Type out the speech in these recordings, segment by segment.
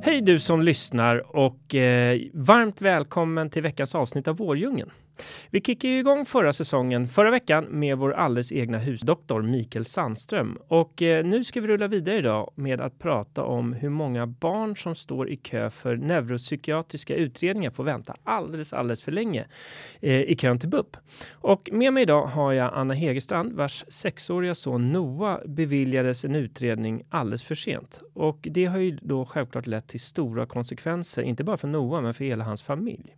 Hej du som lyssnar och eh, varmt välkommen till veckans avsnitt av Vårdjungeln. Vi kickade igång förra säsongen förra veckan med vår alldeles egna husdoktor Mikael Sandström och eh, nu ska vi rulla vidare idag med att prata om hur många barn som står i kö för neuropsykiatriska utredningar får vänta alldeles, alldeles för länge eh, i kön till BUP. Och med mig idag har jag Anna Hegerstrand vars sexåriga son Noah beviljades en utredning alldeles för sent och det har ju då självklart lett till stora konsekvenser, inte bara för Noah men för hela hans familj.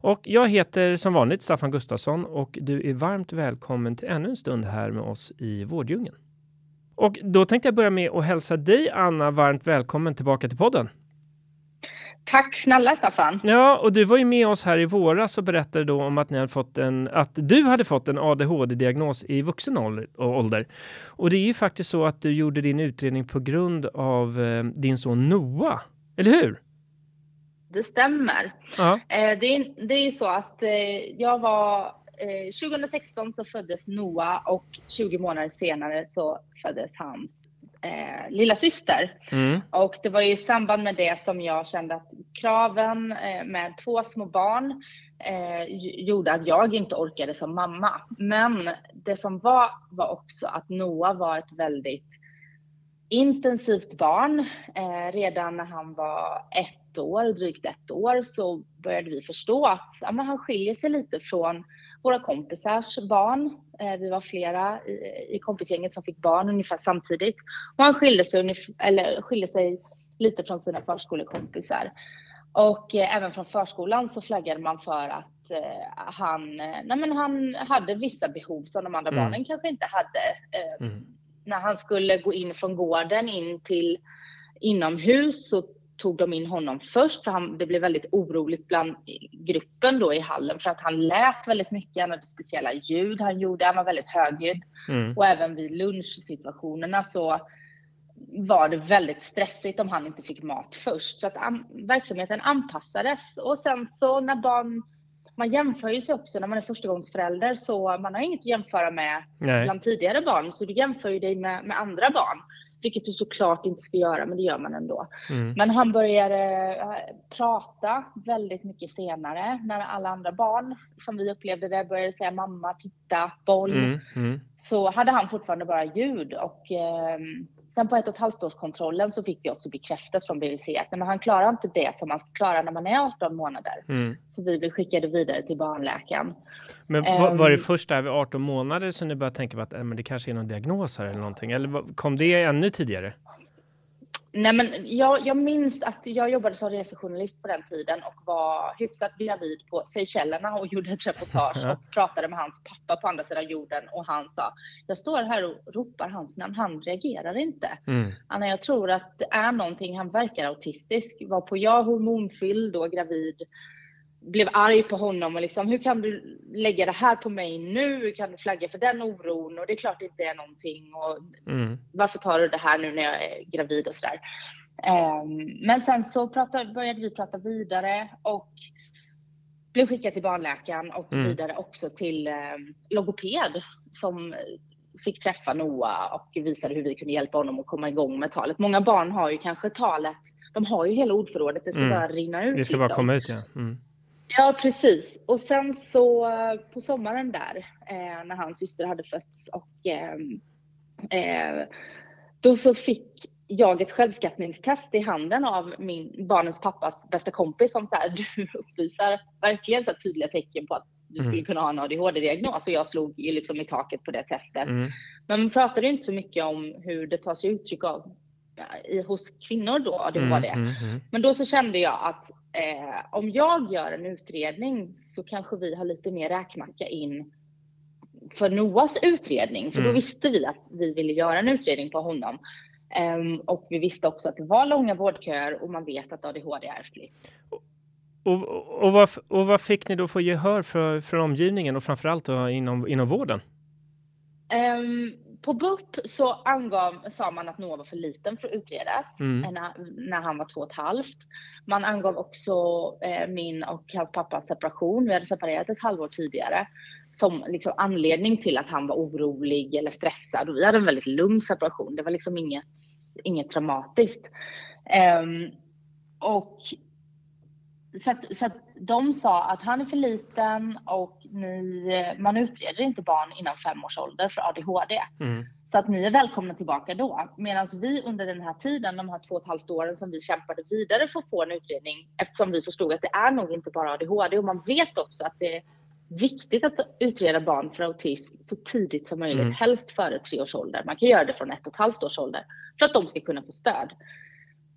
Och jag heter som vanligt Staffan Gustafsson och du är varmt välkommen till ännu en stund här med oss i Vårddjungeln. Och då tänkte jag börja med att hälsa dig Anna varmt välkommen tillbaka till podden. Tack snälla Staffan. Ja, och du var ju med oss här i våras och berättade då om att ni hade fått en, att du hade fått en ADHD-diagnos i vuxen ålder. Och det är ju faktiskt så att du gjorde din utredning på grund av eh, din son Noah, eller hur? Det stämmer. Ja. Eh, det, är, det är så att eh, jag var 2016 eh, så föddes Noah och 20 månader senare så föddes hans eh, lilla syster. Mm. Och det var i samband med det som jag kände att kraven eh, med två små barn eh, gjorde att jag inte orkade som mamma. Men det som var var också att Noah var ett väldigt intensivt barn. Eh, redan när han var ett år, drygt ett år, så började vi förstå att ja, han skiljer sig lite från våra kompisars barn. Eh, vi var flera i, i kompisgänget som fick barn ungefär samtidigt. Och han skilde sig, eller skilde sig lite från sina förskolekompisar. Och eh, även från förskolan så flaggade man för att eh, han, nej men han hade vissa behov som de andra mm. barnen kanske inte hade. Eh, mm när han skulle gå in från gården in till inomhus så tog de in honom först för han, det blev väldigt oroligt bland gruppen då i hallen för att han lät väldigt mycket. Han hade speciella ljud han gjorde. Han var väldigt högljudd mm. och även vid lunchsituationerna så var det väldigt stressigt om han inte fick mat först så att an, verksamheten anpassades och sen så när barn man jämför ju sig också när man är förstagångsförälder så man har inget att jämföra med Nej. bland tidigare barn. Så du jämför ju dig med, med andra barn. Vilket du såklart inte ska göra, men det gör man ändå. Mm. Men han började äh, prata väldigt mycket senare när alla andra barn, som vi upplevde det, började säga mamma, titta, boll. Mm. Mm. Så hade han fortfarande bara ljud och äh, Sen på ett och ett halvt års kontrollen så fick vi också bekräftat från BVC att men han klarar inte det som man ska klara när man är 18 månader. Mm. Så vi blev skickade vidare till barnläkaren. Men var, var det ehm. först där vid 18 månader som ni började tänka på att äh, men det kanske är någon diagnos här eller någonting? Eller kom det ännu tidigare? Nej, men jag, jag minns att jag jobbade som resejournalist på den tiden och var hyfsat gravid på Seychellerna och gjorde ett reportage och pratade med hans pappa på andra sidan jorden och han sa jag står här och ropar hans namn, han reagerar inte. Mm. Anna, jag tror att det är någonting, han verkar autistisk. Var på jag hormonfylld och gravid blev arg på honom och liksom hur kan du lägga det här på mig nu? Hur kan du flagga för den oron? Och det är klart det inte är någonting och mm. varför tar du det här nu när jag är gravid och sådär. Um, men sen så pratade, började vi prata vidare och blev skickad till barnläkaren och mm. vidare också till um, logoped som fick träffa Noah och visade hur vi kunde hjälpa honom att komma igång med talet. Många barn har ju kanske talet, de har ju hela ordförrådet, det ska mm. bara rinna ut. Det ska liksom. bara komma ut ja. Mm. Ja, precis. Och sen så på sommaren där eh, när hans syster hade fötts och eh, eh, då så fick jag ett självskattningstest i handen av min barnens pappas bästa kompis som så här, du uppvisar verkligen så tydliga tecken på att du skulle mm. kunna ha en ADHD-diagnos och jag slog ju liksom i taket på det testet. Mm. Men man pratade inte så mycket om hur det tar sig uttryck av i, hos kvinnor då, ADHD. Mm, mm, mm. Men då så kände jag att eh, om jag gör en utredning så kanske vi har lite mer räkmacka in för Noas utredning. För då mm. visste vi att vi ville göra en utredning på honom. Um, och vi visste också att det var långa vårdköer och man vet att ADHD är ärftligt. Och, och, och, vad, och vad fick ni då för gehör för, för omgivningen och framförallt då inom, inom vården? Um, på BUP så angav, sa man att Noah var för liten för att utredas mm. när, när, han var två och ett halvt. Man angav också eh, min och hans pappas separation. Vi hade separerat ett halvår tidigare som liksom anledning till att han var orolig eller stressad. Och vi hade en väldigt lugn separation. Det var liksom inget, inget traumatiskt. Um, och så att, så att de sa att han är för liten och ni, man utreder inte barn innan fem års ålder för ADHD. Mm. Så att ni är välkomna tillbaka då. Medan vi under den här tiden, de här två och ett halvt åren som vi kämpade vidare för att få en utredning, eftersom vi förstod att det är nog inte bara ADHD och man vet också att det är viktigt att utreda barn för autism så tidigt som möjligt, mm. helst före tre års ålder. Man kan göra det från ett och ett halvt års ålder för att de ska kunna få stöd.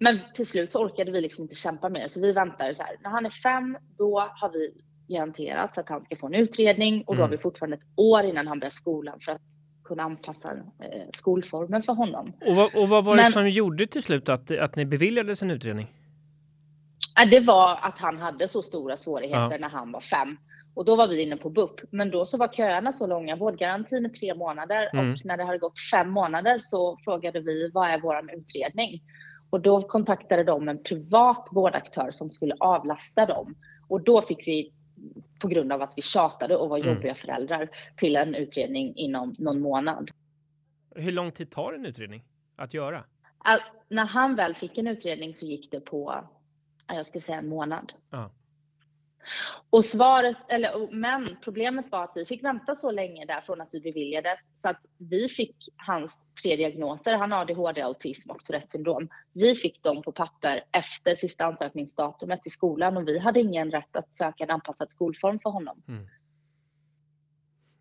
Men till slut så orkade vi liksom inte kämpa mer så vi väntar så här. När han är fem, då har vi garanterat att han ska få en utredning och då har vi mm. fortfarande ett år innan han börjar skolan för att kunna anpassa eh, skolformen för honom. Och vad, och vad var Men, det som gjorde till slut att, att ni beviljades en utredning? Det var att han hade så stora svårigheter ja. när han var fem. Och då var vi inne på BUP. Men då så var köerna så långa. Vårdgarantin är tre månader mm. och när det hade gått fem månader så frågade vi vad är våran utredning? Och då kontaktade de en privat vårdaktör som skulle avlasta dem. Och då fick vi, på grund av att vi tjatade och var mm. jobbiga föräldrar, till en utredning inom någon månad. Hur lång tid tar en utredning att göra? All, när han väl fick en utredning så gick det på, jag ska säga en månad. Ah. Och svaret, eller, men problemet var att vi fick vänta så länge där från att vi beviljades så att vi fick hans tre diagnoser. Han har ADHD, autism och Tourettes syndrom. Vi fick dem på papper efter sista ansökningsdatumet i skolan och vi hade ingen rätt att söka en anpassad skolform för honom. Mm.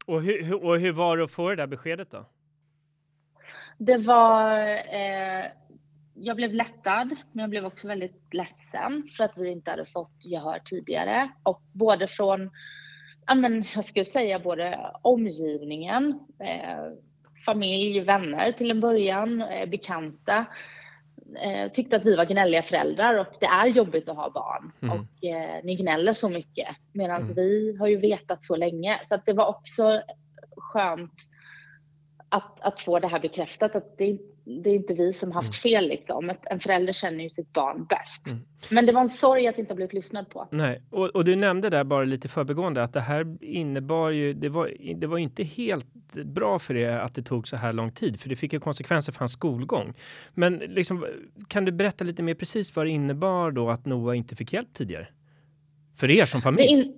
Och, hur, och hur var det att få det där beskedet då? Det var eh, jag blev lättad, men jag blev också väldigt ledsen för att vi inte hade fått gehör tidigare. Och både från, ja men jag skulle säga både omgivningen, eh, familj, vänner till en början, eh, bekanta, eh, tyckte att vi var gnälliga föräldrar och det är jobbigt att ha barn. Mm. Och eh, ni gnäller så mycket. Medan mm. vi har ju vetat så länge. Så att det var också skönt att, att få det här bekräftat att det, det är inte vi som haft mm. fel liksom. En förälder känner ju sitt barn bäst. Mm. Men det var en sorg att inte ha blivit lyssnad på. Nej, och, och, du nämnde där bara lite förbegående att det här innebar ju, det var, det var inte helt bra för er att det tog så här lång tid, för det fick ju konsekvenser för hans skolgång. Men liksom, kan du berätta lite mer precis vad det innebar då att Noah inte fick hjälp tidigare? För er som familj?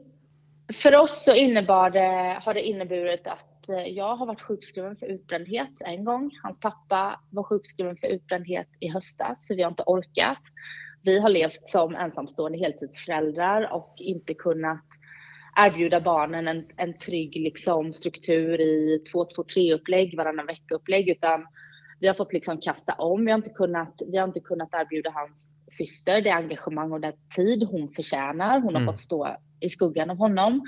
För oss så innebar det, har det inneburit att Eh, jag har varit sjukskriven för utbrändhet en gång. Hans pappa var sjukskriven för utbrändhet i höstas för vi har inte orkat. Vi har levt som ensamstående heltidsföräldrar och inte kunnat erbjuda barnen en, en trygg liksom, struktur i 2-2-3 upplägg, varannan vecka upplägg utan vi har fått liksom kasta om. Vi har inte kunnat, vi har inte kunnat erbjuda hans syster det engagemang och den tid hon förtjänar. Hon har mm. fått stå i skuggan av honom.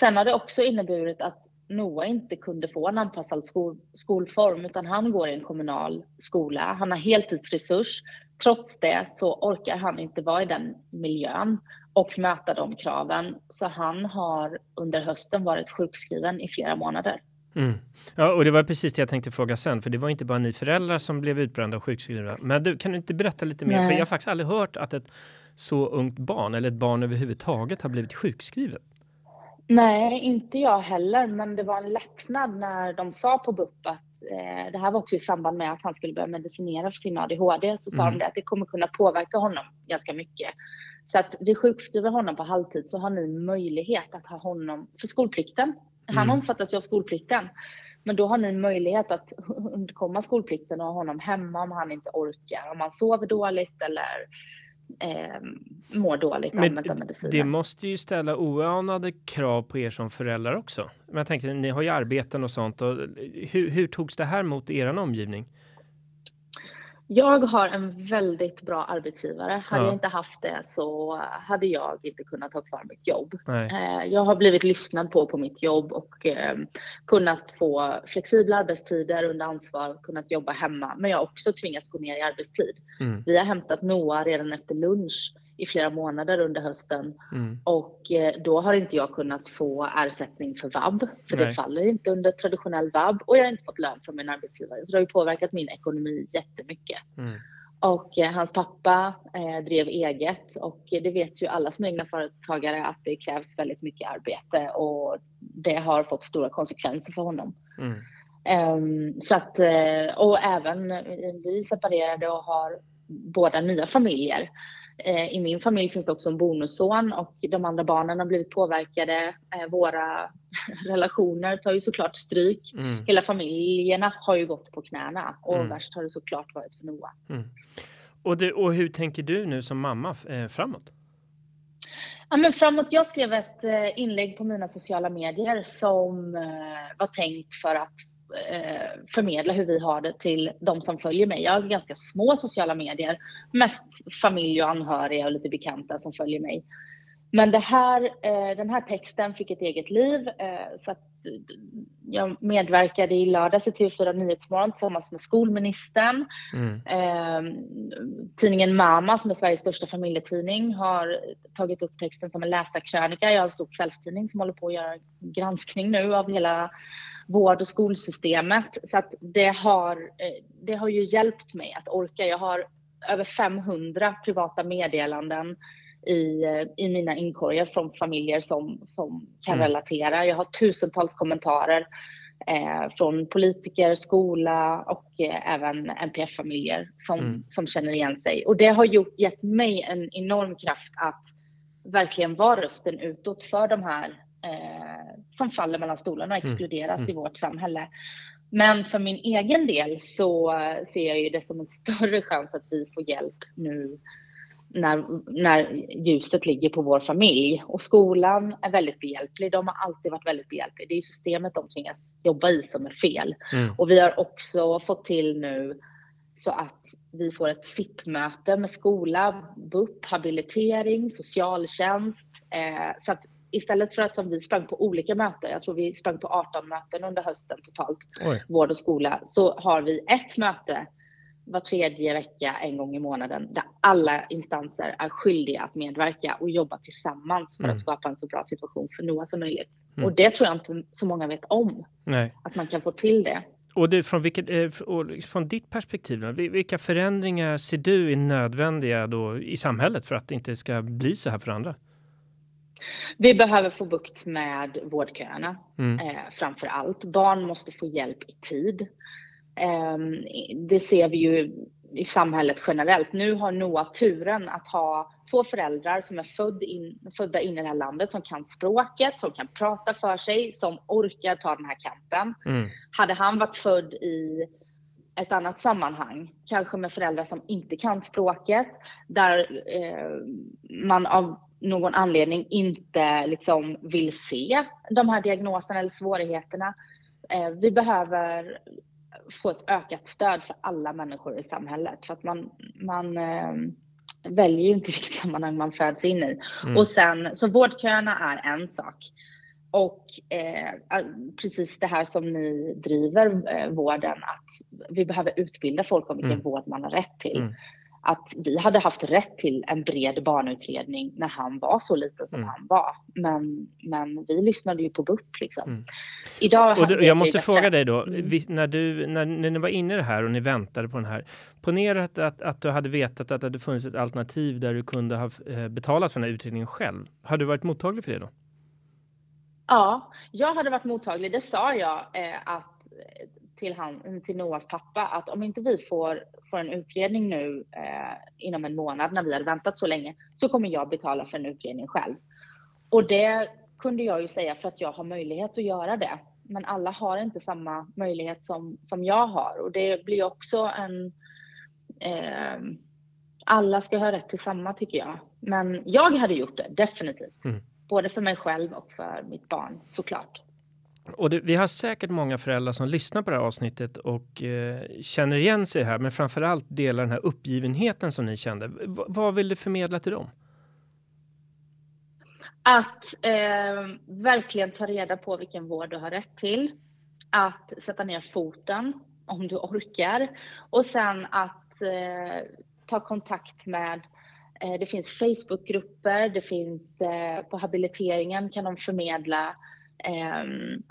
Sen har det också inneburit att Noah inte kunde få en anpassad skol, skolform utan han går i en kommunal skola. Han har heltidsresurs. Trots det så orkar han inte vara i den miljön och möta de kraven. Så han har under hösten varit sjukskriven i flera månader. Mm. Ja, och det var precis det jag tänkte fråga sen, för det var inte bara ni föräldrar som blev utbrända och sjukskrivna. Men du, kan du inte berätta lite mer? Nej. För jag har faktiskt aldrig hört att ett så ungt barn eller ett barn överhuvudtaget har blivit sjukskrivet. Nej, inte jag heller, men det var en lättnad när de sa på BUP att eh, det här var också i samband med att han skulle börja medicinera för sin ADHD, så sa mm. de att det kommer kunna påverka honom ganska mycket. Så att vi sjukskriver honom på halvtid så har ni möjlighet att ha honom för skolplikten. Han mm. omfattas ju av skolplikten. Men då har ni möjlighet att undkomma skolplikten och ha honom hemma om han inte orkar, om han sover dåligt eller eh, mår dåligt Men använda mediciner. Det måste ju ställa oanade krav på er som föräldrar också. Men jag tänkte, ni har ju arbeten och sånt. Och hur, hur togs det här mot er omgivning? Jag har en väldigt bra arbetsgivare. Hade ja. jag inte haft det så hade jag inte kunnat ha kvar mitt jobb. Nej. Eh, jag har blivit lyssnad på på mitt jobb och eh, kunnat få flexibla arbetstider under ansvar, kunnat jobba hemma. Men jag har också tvingats gå ner i arbetstid. Mm. Vi har hämtat Noah redan efter lunch i flera månader under hösten mm. och eh, då har inte jag kunnat få ersättning för vab för Nej. det faller inte under traditionell vab och jag har inte fått lön från min arbetsgivare så det har ju påverkat min ekonomi jättemycket. Mm. Och eh, hans pappa eh, drev eget och det vet ju alla som är egna företagare att det krävs väldigt mycket arbete och det har fått stora konsekvenser för honom. Mm. Um, så att, eh, och även vi separerade och har båda nya familjer. Eh, I min familj finns det också en bonusson och de andra barnen har blivit påverkade. Eh, våra relationer tar ju såklart stryk. Mm. Hela familjerna har ju gått på knäna och mm. värst har det såklart varit för Noah. Mm. Och, det, och hur tänker du nu som mamma eh, framåt? Ja, men framåt, jag skrev ett inlägg på mina sociala medier som var tänkt för att förmedla hur vi har det till de som följer mig. Jag har ganska små sociala medier, mest familj och anhöriga och lite bekanta som följer mig. Men här, eh, den här texten fick ett eget liv eh, så att jag medverkade i lördags i TV4 Nyhetsmorgon tillsammans med skolministern. Mm. Eh, tidningen Mama som är Sveriges största familjetidning har tagit upp texten som en läsarkrönika. Jag har en stor kvällstidning som håller på att göra granskning nu av hela vård och skolsystemet. Så att det har, eh, det har ju hjälpt mig att orka. Jag har över 500 privata meddelanden i, eh, i mina inkorgar från familjer som, som kan mm. relatera. Jag har tusentals kommentarer eh, från politiker, skola och eh, även NPF-familjer som, mm. som känner igen sig. Och det har gjort, gett mig en enorm kraft att verkligen vara rösten utåt för de här eh, som faller mellan stolarna och mm. exkluderas mm. i vårt samhälle. Men för min egen del så ser jag ju det som en större chans att vi får hjälp nu när, när ljuset ligger på vår familj. Och skolan är väldigt behjälplig. De har alltid varit väldigt behjälpliga. Det är systemet de tvingas jobba i som är fel. Mm. Och vi har också fått till nu så att vi får ett SIP-möte med skola, BUP, habilitering, socialtjänst. Eh, så att istället för att som vi sprang på olika möten, jag tror vi sprang på 18 möten under hösten totalt, Oj. vård och skola, så har vi ett möte var tredje vecka, en gång i månaden, där alla instanser är skyldiga att medverka och jobba tillsammans för mm. att skapa en så bra situation för Noah som möjligt. Mm. Och det tror jag inte så många vet om, Nej. att man kan få till det. Och det, från, vilket, eh, från ditt perspektiv, då, vilka förändringar ser du är nödvändiga då i samhället för att det inte ska bli så här för andra? Vi behöver få bukt med vårdköerna mm. eh, framför allt. Barn måste få hjälp i tid. Eh, det ser vi ju i samhället generellt. Nu har Noah turen att ha två föräldrar som är född in, födda in i det här landet, som kan språket, som kan prata för sig, som orkar ta den här kampen. Mm. Hade han varit född i ett annat sammanhang, kanske med föräldrar som inte kan språket, där eh, man av någon anledning inte liksom vill se de här diagnoserna eller svårigheterna. Eh, vi behöver få ett ökat stöd för alla människor i samhället för att man, man eh, väljer ju inte vilket sammanhang man föds in i. Mm. Och sen, så vårdköerna är en sak. Och eh, precis det här som ni driver eh, vården, att vi behöver utbilda folk om vilken mm. vård man har rätt till. Mm att vi hade haft rätt till en bred barnutredning när han var så liten som mm. han var. Men, men vi lyssnade ju på BUP liksom. Mm. Idag och du, jag måste fråga dig då, mm. vi, när, du, när, när ni var inne i det här och ni väntade på den här, ponera att, att, att du hade vetat att det hade funnits ett alternativ där du kunde ha eh, betalat för den här utredningen själv. Hade du varit mottaglig för det då? Ja, jag hade varit mottaglig. Det sa jag eh, att till, han, till Noahs pappa att om inte vi får, får en utredning nu eh, inom en månad när vi har väntat så länge så kommer jag betala för en utredning själv. Och det kunde jag ju säga för att jag har möjlighet att göra det. Men alla har inte samma möjlighet som, som jag har och det blir också en eh, alla ska ha rätt till samma tycker jag. Men jag hade gjort det definitivt. Mm. Både för mig själv och för mitt barn såklart. Och det, vi har säkert många föräldrar som lyssnar på det här avsnittet och eh, känner igen sig här, men framför allt delar den här uppgivenheten som ni kände. V vad vill du förmedla till dem? Att eh, verkligen ta reda på vilken vård du har rätt till. Att sätta ner foten om du orkar och sen att eh, ta kontakt med eh, det finns Facebookgrupper, det finns eh, på habiliteringen kan de förmedla eh,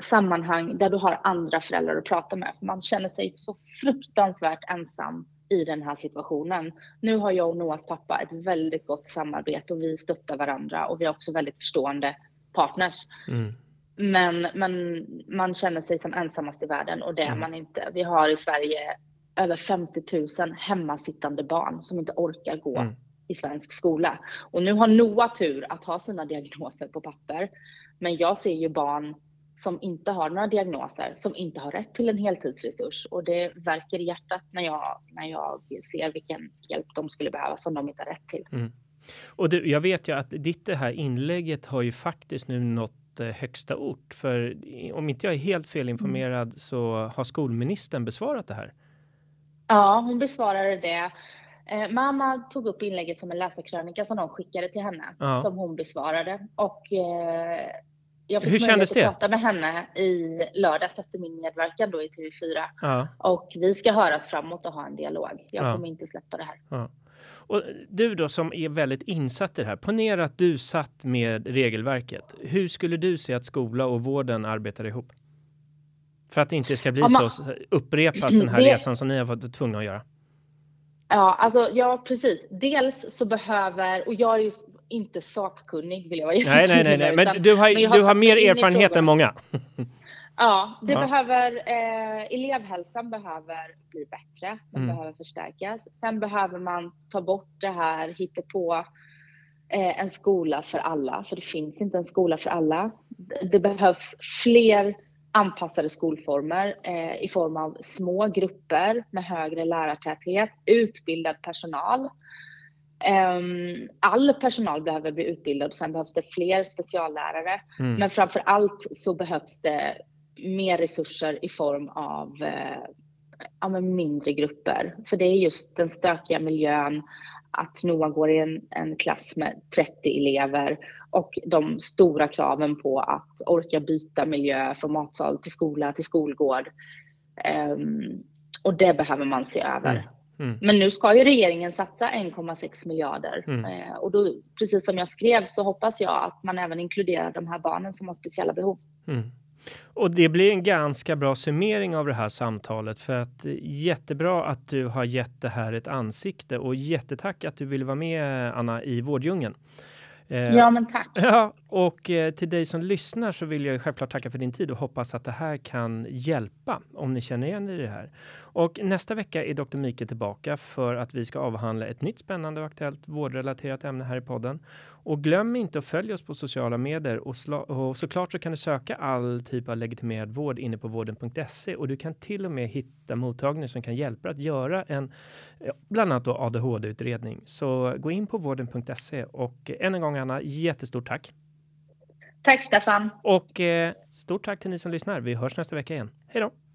sammanhang där du har andra föräldrar att prata med. Man känner sig så fruktansvärt ensam i den här situationen. Nu har jag och Noahs pappa ett väldigt gott samarbete och vi stöttar varandra och vi är också väldigt förstående partners. Mm. Men, men man känner sig som ensammast i världen och det är mm. man inte. Vi har i Sverige över 50 000 hemmasittande barn som inte orkar gå mm. i svensk skola. Och nu har Noah tur att ha sina diagnoser på papper. Men jag ser ju barn som inte har några diagnoser, som inte har rätt till en heltidsresurs. Och det verkar i hjärtat när jag, när jag ser vilken hjälp de skulle behöva som de inte har rätt till. Mm. Och du, jag vet ju att ditt det här inlägget har ju faktiskt nu nått eh, högsta ort. För om inte jag är helt felinformerad mm. så har skolministern besvarat det här. Ja, hon besvarade det. Eh, mamma tog upp inlägget som en läsarkrönika som de skickade till henne, ja. som hon besvarade. Och eh, jag fick Hur kändes det? att prata med henne i lördags efter min medverkan då i TV4. Ja. Och vi ska höras framåt och ha en dialog. Jag ja. kommer inte släppa det här. Och du då som är väldigt insatt i det här. Ponera att du satt med regelverket. Hur skulle du se att skola och vården arbetar ihop? För att det inte ska bli man, så upprepas den här det, resan som ni har varit tvungna att göra. Ja, alltså ja, precis. Dels så behöver, och jag är ju inte sakkunnig vill jag vara Nej, nej, nej, nej. men du har, men har, du har mer erfarenhet än många. ja, det ja. behöver, eh, elevhälsan behöver bli bättre. Den mm. behöver förstärkas. Sen behöver man ta bort det här, hitta på eh, en skola för alla, för det finns inte en skola för alla. Det behövs fler anpassade skolformer eh, i form av små grupper med högre lärartäthet, utbildad personal Um, all personal behöver bli utbildad och sen behövs det fler speciallärare. Mm. Men framför allt så behövs det mer resurser i form av uh, ja, mindre grupper. För det är just den stökiga miljön, att Noah går i en, en klass med 30 elever och de stora kraven på att orka byta miljö från matsal till skola till skolgård. Um, och det behöver man se över. Mm. Mm. Men nu ska ju regeringen satsa 1,6 miljarder mm. eh, och då, precis som jag skrev så hoppas jag att man även inkluderar de här barnen som har speciella behov. Mm. Och det blir en ganska bra summering av det här samtalet för att jättebra att du har gett det här ett ansikte och jättetack att du ville vara med Anna i Vårddjungeln. Eh, ja, men tack. Ja, och eh, till dig som lyssnar så vill jag självklart tacka för din tid och hoppas att det här kan hjälpa om ni känner igen er i det här. Och nästa vecka är Dr. Mikael tillbaka för att vi ska avhandla ett nytt spännande och aktuellt vårdrelaterat ämne här i podden. Och glöm inte att följa oss på sociala medier och, och såklart så kan du söka all typ av legitimerad vård inne på vården.se och du kan till och med hitta mottagningar som kan hjälpa att göra en bland annat då ADHD-utredning. Så gå in på vården.se och än en gång Anna, jättestort tack. Tack Stefan. Och eh, stort tack till ni som lyssnar. Vi hörs nästa vecka igen. Hej då!